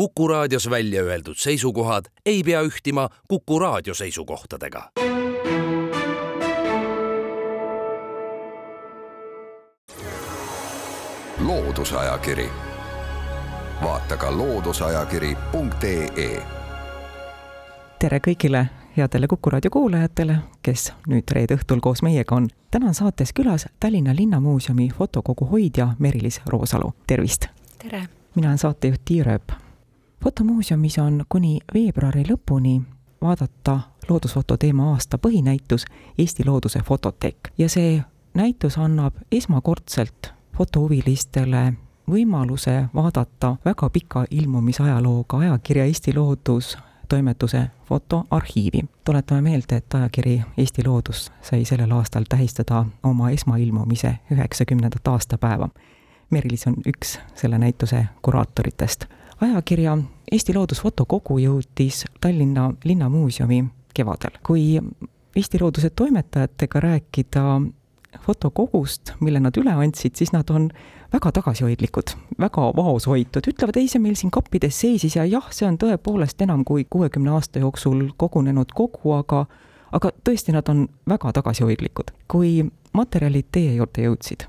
Kuku raadios välja öeldud seisukohad ei pea ühtima Kuku raadio seisukohtadega. loodusajakiri, vaata ka looduseajakiri.ee. tere kõigile headele Kuku raadio kuulajatele, kes nüüd reede õhtul koos meiega on. täna on saates külas Tallinna Linnamuuseumi fotokogu hoidja Merilis Roosalu, tervist! tere! mina olen saatejuht Tiia Rööp. Fotomuuseumis on kuni veebruari lõpuni vaadata loodusfoto teema aasta põhinäitus Eesti looduse fototeek ja see näitus annab esmakordselt fotohuvilistele võimaluse vaadata väga pika ilmumisajalooga ajakirja Eesti Loodus toimetuse fotoarhiivi. tuletame meelde, et ajakiri Eesti Loodus sai sellel aastal tähistada oma esmailmumise üheksakümnendat aastapäeva. Merilis on üks selle näituse kuraatoritest. Ajakirja Eesti Loodus fotokogu jõudis Tallinna Linnamuuseumi kevadel. kui Eesti Looduse toimetajatega rääkida fotokogust, mille nad üle andsid, siis nad on väga tagasihoidlikud, väga vaoshoitud, ütlevad, ei, see meil siin kappides seisis ja jah, see on tõepoolest enam kui kuuekümne aasta jooksul kogunenud kogu, aga aga tõesti, nad on väga tagasihoidlikud. kui materjalid teie juurde jõudsid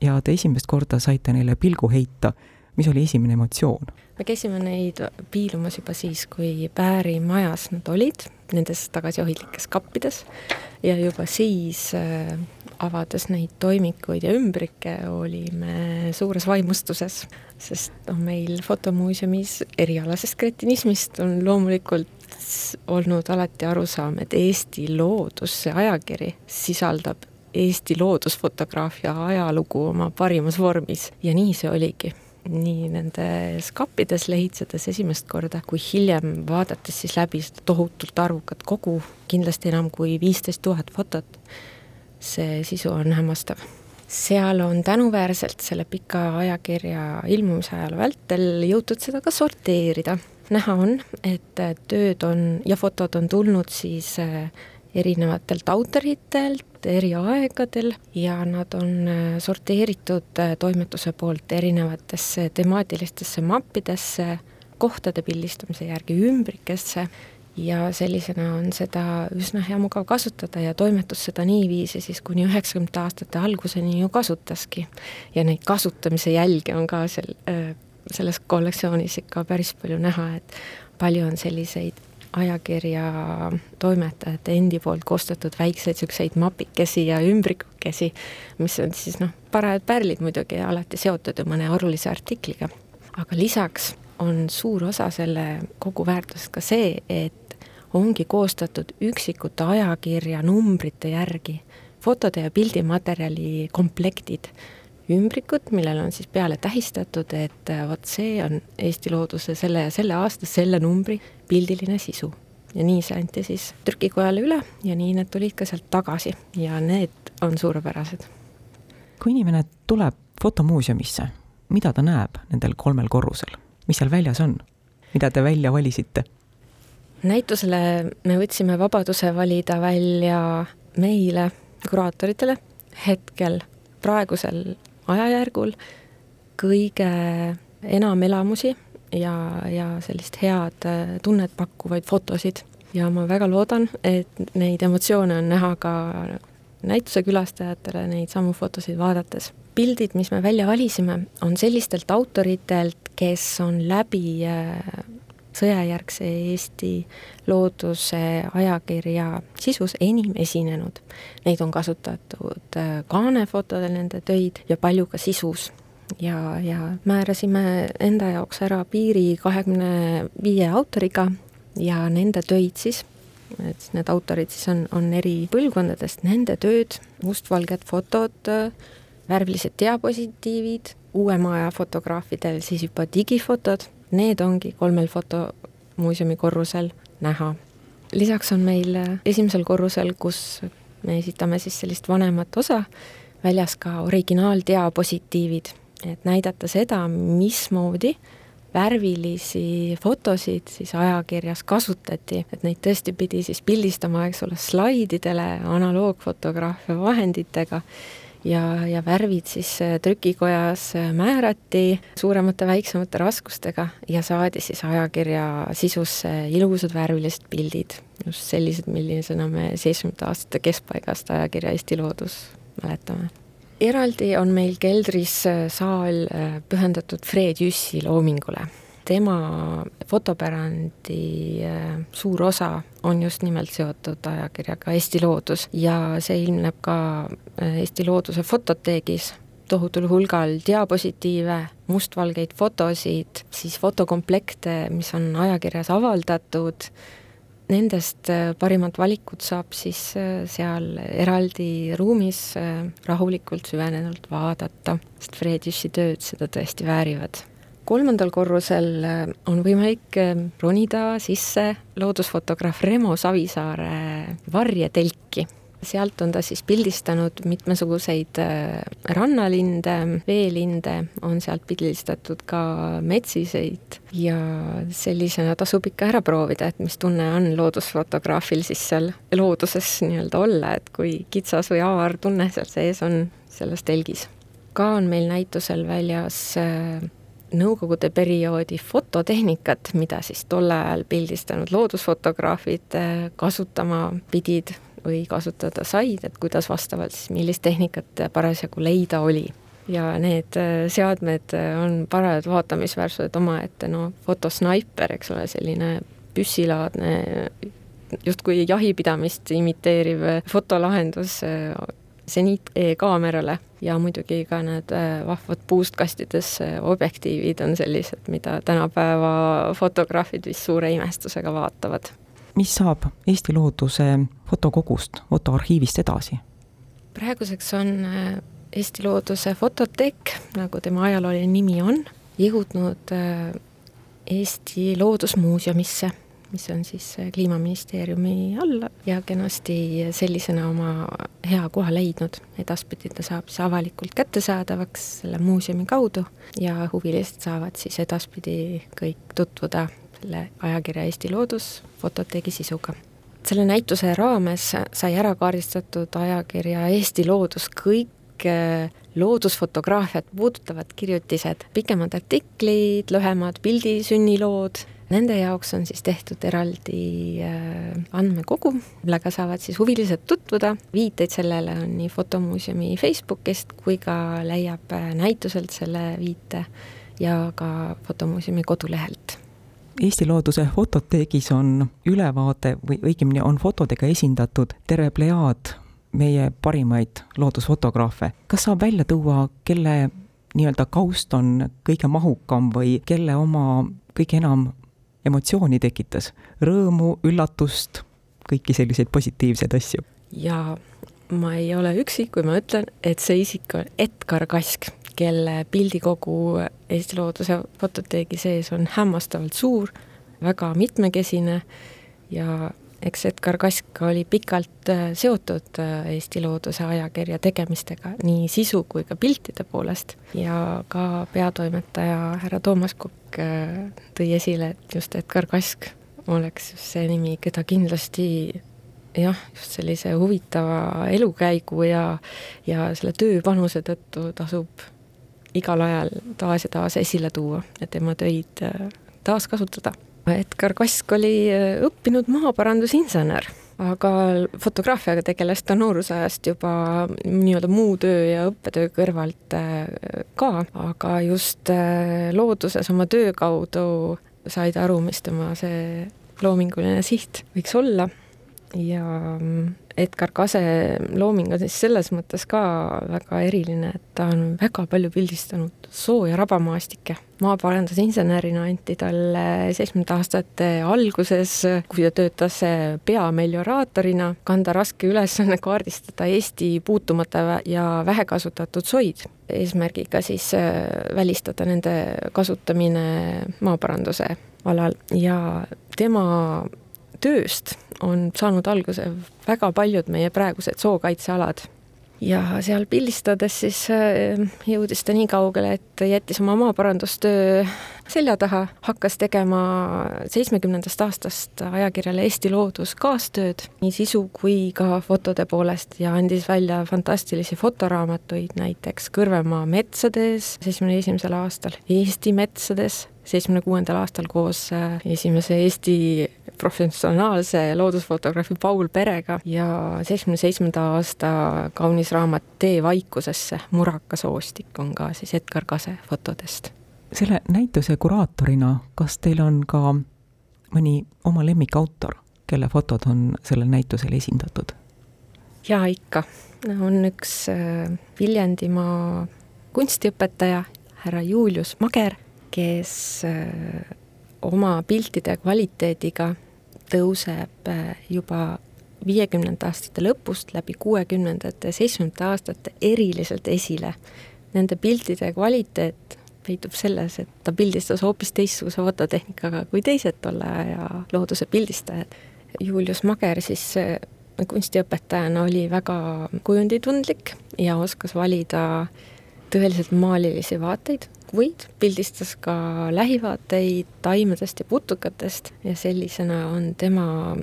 ja te esimest korda saite neile pilgu heita, mis oli esimene emotsioon? Me käisime neid piilumas juba siis, kui Pääri majas nad olid, nendes tagasihoidlikes kappides. Ja juba siis äh, avades neid toimikuid ja ümbrikke, olime suures vaimustuses, sest noh, meil fotomuuseumis erialasest kretinismist on loomulikult olnud alati arusaam, et Eesti loodus, see ajakiri, sisaldab Eesti loodusfotograafia ajalugu oma parimas vormis. Ja nii see oligi nii nendes kappides lehitsedes esimest korda, kui hiljem vaadates siis läbi seda tohutult arvukat kogu, kindlasti enam kui viisteist tuhat fotot, see sisu on hämmastav. seal on tänuväärselt selle pika ajakirja ilmumise ajaloo vältel jõutud seda ka sorteerida. näha on, et tööd on ja fotod on tulnud siis äh, erinevatelt autoritelt eri aegadel ja nad on äh, sorteeritud äh, toimetuse poolt erinevatesse temaatilistesse mappidesse, kohtade pildistamise järgi ümbrikesse ja sellisena on seda üsna hea mugav kasutada ja toimetus seda niiviisi siis kuni üheksakümnendate aastate alguseni ju kasutaski. ja neid kasutamise jälgi on ka sel, äh, selles kollektsioonis ikka päris palju näha, et palju on selliseid ajakirja toimetajate endi poolt koostatud väikseid niisuguseid mapikesi ja ümbrikukesi, mis on siis noh, parajad pärlid muidugi alati seotud ju mõne olulise artikliga. aga lisaks on suur osa selle kogu väärtusest ka see, et ongi koostatud üksikute ajakirja numbrite järgi fotode ja pildimaterjali komplektid, ümbrikud, millel on siis peale tähistatud, et äh, vot see on Eesti Looduse selle ja selle aasta selle numbri pildiline sisu. ja nii see anti siis trükikojale üle ja nii need tulid ka sealt tagasi ja need on suurepärased. kui inimene tuleb fotomuuseumisse, mida ta näeb nendel kolmel korrusel, mis seal väljas on, mida te välja valisite? näitusele me võtsime vabaduse valida välja meile, kuraatoritele, hetkel praegusel ajajärgul kõige enam elamusi ja, ja sellist head äh, tunnet pakkuvaid fotosid. ja ma väga loodan, et neid emotsioone on näha ka näituse külastajatele neid samu fotosid vaadates. pildid, mis me välja valisime, on sellistelt autoritelt, kes on läbi äh, sõjajärgse Eesti looduse ajakirja sisus enim esinenud. Neid on kasutatud äh, kaanefotodel, nende töid, ja palju ka sisus. ja, ja määrasime enda jaoks ära piiri kahekümne viie autoriga ja nende töid siis, et need autorid siis on, on eri põlvkondadest, nende tööd, mustvalged fotod, värvilised diapositiivid, uuema aja fotograafidel siis juba digifotod need ongi kolmel fotomuuseumi korrusel näha. lisaks on meil äh, esimesel korrusel, kus me esitame siis sellist vanemat osa, väljas ka originaaldiapositiivid, et näidata seda, mismoodi värvilisi fotosid siis ajakirjas kasutati, et neid tõesti pidi siis pildistama, eks ole, slaididele analoogfotograafia vahenditega ja, ja värvid siis trükikojas määrati suuremate-väiksemate raskustega ja saadi siis ajakirja sisusse ilusad värvilised pildid, just sellised, millisena me seitsmekümnendate aastate keskpaigast ajakirja Eesti Loodus mäletame. Eraldi on meil keldris saal pühendatud Fred Jüssi loomingule tema fotopärandi äh, suur osa on just nimelt seotud ajakirjaga Eesti Loodus. Ja see ilmneb ka äh, Eesti Looduse fototeegis. Tohutul hulgal diapositiive, mustvalgeid fotosid, siis fotokomplekte, mis on ajakirjas avaldatud, nendest äh, parimad valikud saab siis seal eraldi ruumis rahulikult süvenenult vaadata, sest Fredischi tööd seda tõesti väärivad kolmandal korrusel äh, on võimalik äh, ronida sisse loodusfotograaf Remo Savisaare varjetelki. sealt on ta siis pildistanud mitmesuguseid äh, rannalinde, veelinde, on sealt pildistatud ka metsiseid ja sellisena tasub ikka ära proovida, et mis tunne on loodusfotograafil siis seal looduses nii-öelda olla, et kui kitsas või avar tunne seal sees on selles telgis. ka on meil näitusel väljas nõukogude perioodi fototehnikat, mida siis tol ajal pildistanud loodusfotograafid äh, kasutama pidid või kasutada said, et kuidas vastavalt siis, millist tehnikat parasjagu leida oli. ja need äh, seadmed äh, on parajad vaatamisväärsused omaette, no fotosnaiper, eks ole, selline püssilaadne justkui jahipidamist imiteeriv fotolahendus seniit-e-kaamerale ja muidugi ka need äh, vahvad puust kastides objektiivid on sellised, mida tänapäeva fotograafid vist suure imestusega vaatavad. mis saab Eesti Looduse fotokogust, fotoarhiivist edasi? praeguseks on Eesti Looduse fototeek, nagu tema ajalooline nimi on, jõudnud Eesti Loodusmuuseumisse mis on siis äh, Kliimaministeeriumi all ja kenasti sellisena oma hea koha leidnud. edaspidi ta saab siis avalikult kättesaadavaks selle muuseumi kaudu ja huvilised saavad siis edaspidi kõik tutvuda selle ajakirja Eesti Loodus fototeegi sisuga selle näituse raames sai ära kaardistatud ajakirja Eesti Loodus kõik äh, loodusfotograafiat puudutavad kirjutised, pikemad artiklid, lühemad pildisünnilood Nende jaoks on siis tehtud eraldi äh, andmekogu, millega saavad siis huvilised tutvuda, viiteid sellele on nii Fotomuuseumi Facebookist kui ka leiab äh, näituselt selle viite ja ka Fotomuuseumi kodulehelt Eesti Looduse fototeegis on ülevaade või õigemini on fotodega esindatud terve plejaad meie parimaid loodusfotograafe. kas saab välja tuua, kelle nii-öelda kaust on kõige mahukam või kelle oma kõige enam emotsiooni tekitas, rõõmu, üllatust, kõiki selliseid positiivseid asju. ja ma ei ole üksi, kui ma ütlen, et see isik on Edgar Kask, kelle pildikogu Eesti Looduse fototeegi sees on hämmastavalt suur, väga mitmekesine ja eks Edgar Kask oli pikalt äh, seotud äh, Eesti Looduse ajakirja tegemistega nii sisu kui ka piltide poolest. Ja ka peatoimetaja härra Toomas Kukk äh, tõi esile, et just Edgar Kask oleks just see nimi, keda kindlasti jah, just sellise huvitava elukäigu ja, ja selle tööpanuse tõttu tasub igal ajal taas ja taas esile tuua ja tema töid taaskasutada Edgar Kask oli äh, õppinud maaparandusinsener, aga fotograafiaga tegeles ta noorusajast juba nii-öelda muu töö ja õppetöö kõrvalt äh, ka, aga just äh, looduses oma töö kaudu sai ta aru, mis tema see loominguline siht võiks olla. Ja mm, Edgar Kase looming on siis selles mõttes ka väga eriline, et ta on väga palju pildistanud soo- ja rabamaastikke. maaparandusinsenerina anti talle seitsmekümnendate aastate alguses, kui ta töötas peamelioraatorina, kanda raske ülesanne kaardistada Eesti puutumata ja vähekasutatud soid, eesmärgiga siis äh, välistada nende kasutamine maaparanduse alal ja tema tööst on saanud alguse väga paljud meie praegused sookaitsealad. ja seal pildistades siis äh, jõudis ta nii kaugele, et jättis oma maaparandustöö selja taha, hakkas tegema seitsmekümnendast aastast ajakirjale Eesti Loodus kaastööd nii sisu kui ka fotode poolest ja andis välja fantastilisi fotoraamatuid, näiteks Kõrvemaa metsades seitsmekümne esimesel aastal, Eesti metsades seitsmekümne kuuendal aastal koos äh, esimese Eesti professionaalse loodusfotograafi Paul Perega ja seitsmekümne seitsmenda aasta kaunis raamat Tee vaikusesse, Muraka soostik on ka siis Edgar Kase fotodest. selle näituse kuraatorina, kas teil on ka mõni oma lemmikautor, kelle fotod on sellel näitusel esindatud? jaa, ikka. on üks äh, Viljandimaa kunstiõpetaja, härra Julius Mager, kes äh, oma piltide kvaliteediga tõuseb äh, juba viiekümnenda aastate lõpust läbi kuuekümnendate seitsmekümnendate aastate eriliselt esile. Nende piltide kvaliteet peitub selles, et ta pildistas hoopis teistsuguse fototehnikaga kui teised tolle aja looduse pildistajad. Julius Mager siis äh, kunstiõpetajana oli väga kujunditundlik ja oskas valida tõeliselt maalilisi vaateid kuid pildistas ka lähivaateid taimedest ja putukatest ja sellisena on tema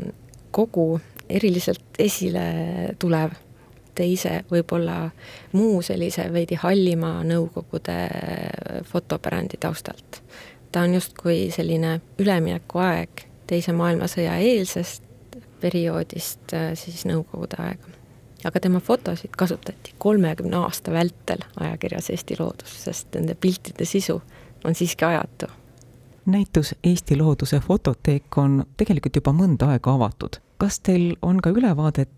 kogu eriliselt esile tulev. teise võib-olla muu sellise veidi hallima Nõukogude fotopärandi taustalt. ta on justkui selline üleminekuaeg Teise maailmasõja eelsest perioodist siis Nõukogude aega aga tema fotosid kasutati kolmekümne aasta vältel ajakirjas Eesti Loodus, sest nende piltide sisu on siiski ajatu. näitus Eesti Looduse fototeek on tegelikult juba mõnda aega avatud. kas teil on ka ülevaadet,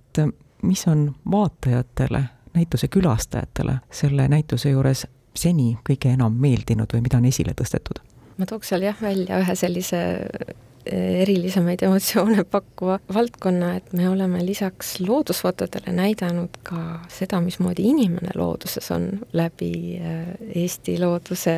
mis on vaatajatele, näituse külastajatele selle näituse juures seni kõige enam meeldinud või mida on esile tõstetud? ma tooks seal jah välja ühe sellise erilisemaid emotsioone pakkuva valdkonna, et me oleme lisaks loodusfotodele näidanud ka seda, mismoodi inimene looduses on läbi äh, Eesti Looduse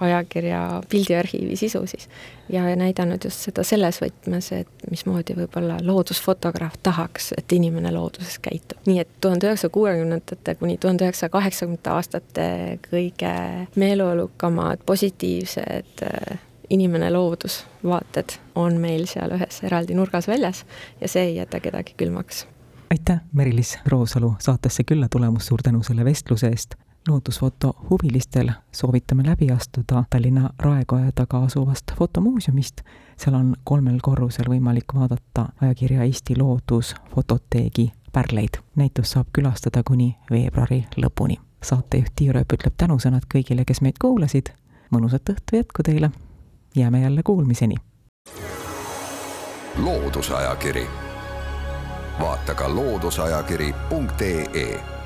ajakirja pildiarhiivi sisu siis. ja näidanud just seda selles võtmes, et mismoodi võib-olla loodusfotograaf tahaks, et inimene looduses käitub. nii et tuhande üheksasaja kuuekümnendate kuni tuhande üheksasaja kaheksakümnendate aastate kõige meeleolukamad, positiivsed äh, inimene, loodus, vaated on meil seal ühes eraldi nurgas väljas ja see ei jäta kedagi külmaks. aitäh, Merilis Roosalu saatesse külla tulemast, suur tänu selle vestluse eest. loodusfoto huvilistel soovitame läbi astuda Tallinna Raekoja taga asuvast fotomuuseumist. seal on kolmel korrusel võimalik vaadata ajakirja Eesti Loodus fototeegi pärleid. näitust saab külastada kuni veebruari lõpuni. saatejuht Tiia Rööp ütleb tänusõnad kõigile, kes meid kuulasid. mõnusat õhtu jätku teile jääme jälle kuulmiseni. loodusajakiri, vaata ka looduseajakiri.ee